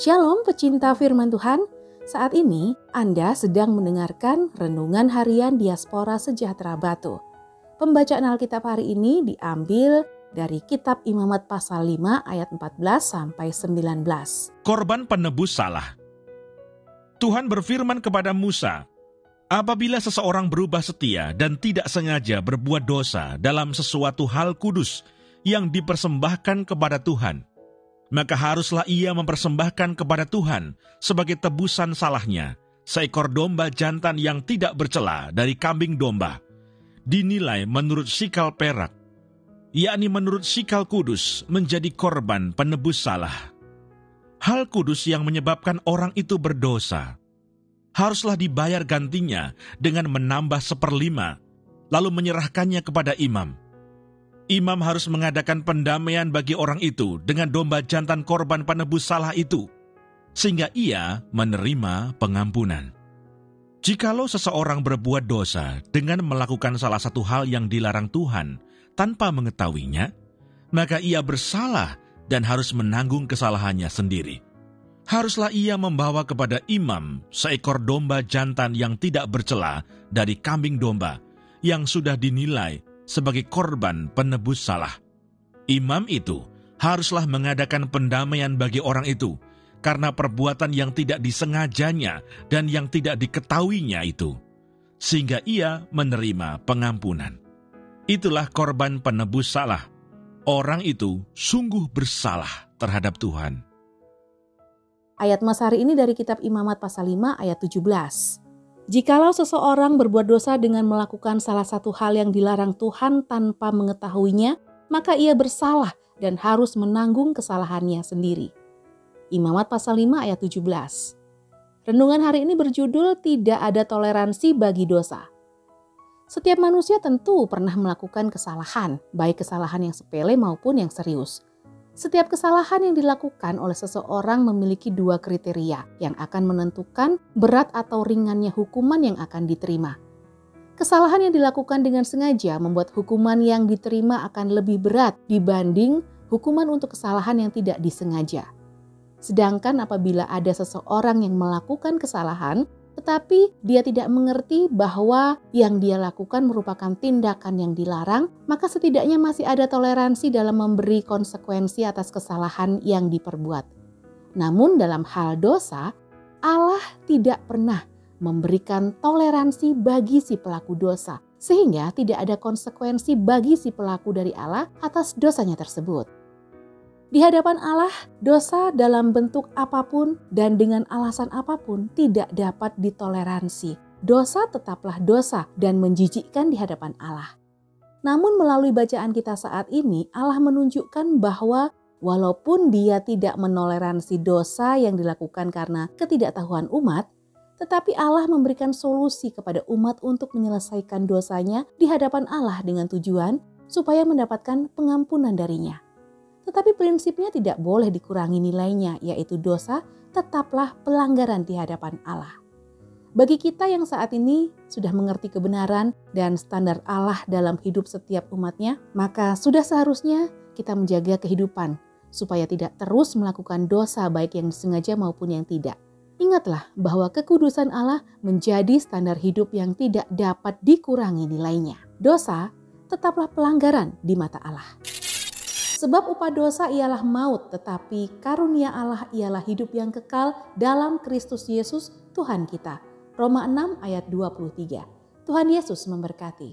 Shalom pecinta firman Tuhan, saat ini Anda sedang mendengarkan Renungan Harian Diaspora Sejahtera Batu. Pembacaan Alkitab hari ini diambil dari kitab Imamat pasal 5 ayat 14 sampai 19. Korban penebus salah. Tuhan berfirman kepada Musa, Apabila seseorang berubah setia dan tidak sengaja berbuat dosa dalam sesuatu hal kudus yang dipersembahkan kepada Tuhan, maka haruslah ia mempersembahkan kepada Tuhan sebagai tebusan salahnya seekor domba jantan yang tidak bercela dari kambing domba, dinilai menurut sikal perak, yakni menurut sikal kudus menjadi korban penebus salah. Hal kudus yang menyebabkan orang itu berdosa haruslah dibayar gantinya dengan menambah seperlima, lalu menyerahkannya kepada imam imam harus mengadakan pendamaian bagi orang itu dengan domba jantan korban penebus salah itu, sehingga ia menerima pengampunan. Jikalau seseorang berbuat dosa dengan melakukan salah satu hal yang dilarang Tuhan tanpa mengetahuinya, maka ia bersalah dan harus menanggung kesalahannya sendiri. Haruslah ia membawa kepada imam seekor domba jantan yang tidak bercela dari kambing domba yang sudah dinilai sebagai korban penebus salah. Imam itu haruslah mengadakan pendamaian bagi orang itu karena perbuatan yang tidak disengajanya dan yang tidak diketahuinya itu, sehingga ia menerima pengampunan. Itulah korban penebus salah. Orang itu sungguh bersalah terhadap Tuhan. Ayat Mas hari ini dari kitab Imamat pasal 5 ayat 17. Jikalau seseorang berbuat dosa dengan melakukan salah satu hal yang dilarang Tuhan tanpa mengetahuinya, maka ia bersalah dan harus menanggung kesalahannya sendiri. Imamat pasal 5 ayat 17. Renungan hari ini berjudul Tidak ada toleransi bagi dosa. Setiap manusia tentu pernah melakukan kesalahan, baik kesalahan yang sepele maupun yang serius. Setiap kesalahan yang dilakukan oleh seseorang memiliki dua kriteria yang akan menentukan berat atau ringannya hukuman yang akan diterima. Kesalahan yang dilakukan dengan sengaja membuat hukuman yang diterima akan lebih berat dibanding hukuman untuk kesalahan yang tidak disengaja. Sedangkan apabila ada seseorang yang melakukan kesalahan tetapi dia tidak mengerti bahwa yang dia lakukan merupakan tindakan yang dilarang, maka setidaknya masih ada toleransi dalam memberi konsekuensi atas kesalahan yang diperbuat. Namun, dalam hal dosa, Allah tidak pernah memberikan toleransi bagi si pelaku dosa, sehingga tidak ada konsekuensi bagi si pelaku dari Allah atas dosanya tersebut. Di hadapan Allah, dosa dalam bentuk apa pun dan dengan alasan apa pun tidak dapat ditoleransi. Dosa tetaplah dosa dan menjijikkan di hadapan Allah. Namun melalui bacaan kita saat ini, Allah menunjukkan bahwa walaupun dia tidak menoleransi dosa yang dilakukan karena ketidaktahuan umat, tetapi Allah memberikan solusi kepada umat untuk menyelesaikan dosanya di hadapan Allah dengan tujuan supaya mendapatkan pengampunan darinya. Tetapi prinsipnya tidak boleh dikurangi nilainya, yaitu dosa tetaplah pelanggaran di hadapan Allah. Bagi kita yang saat ini sudah mengerti kebenaran dan standar Allah dalam hidup setiap umatnya, maka sudah seharusnya kita menjaga kehidupan supaya tidak terus melakukan dosa baik yang disengaja maupun yang tidak. Ingatlah bahwa kekudusan Allah menjadi standar hidup yang tidak dapat dikurangi nilainya. Dosa tetaplah pelanggaran di mata Allah. Sebab upah dosa ialah maut, tetapi karunia Allah ialah hidup yang kekal dalam Kristus Yesus Tuhan kita. Roma 6 ayat 23. Tuhan Yesus memberkati.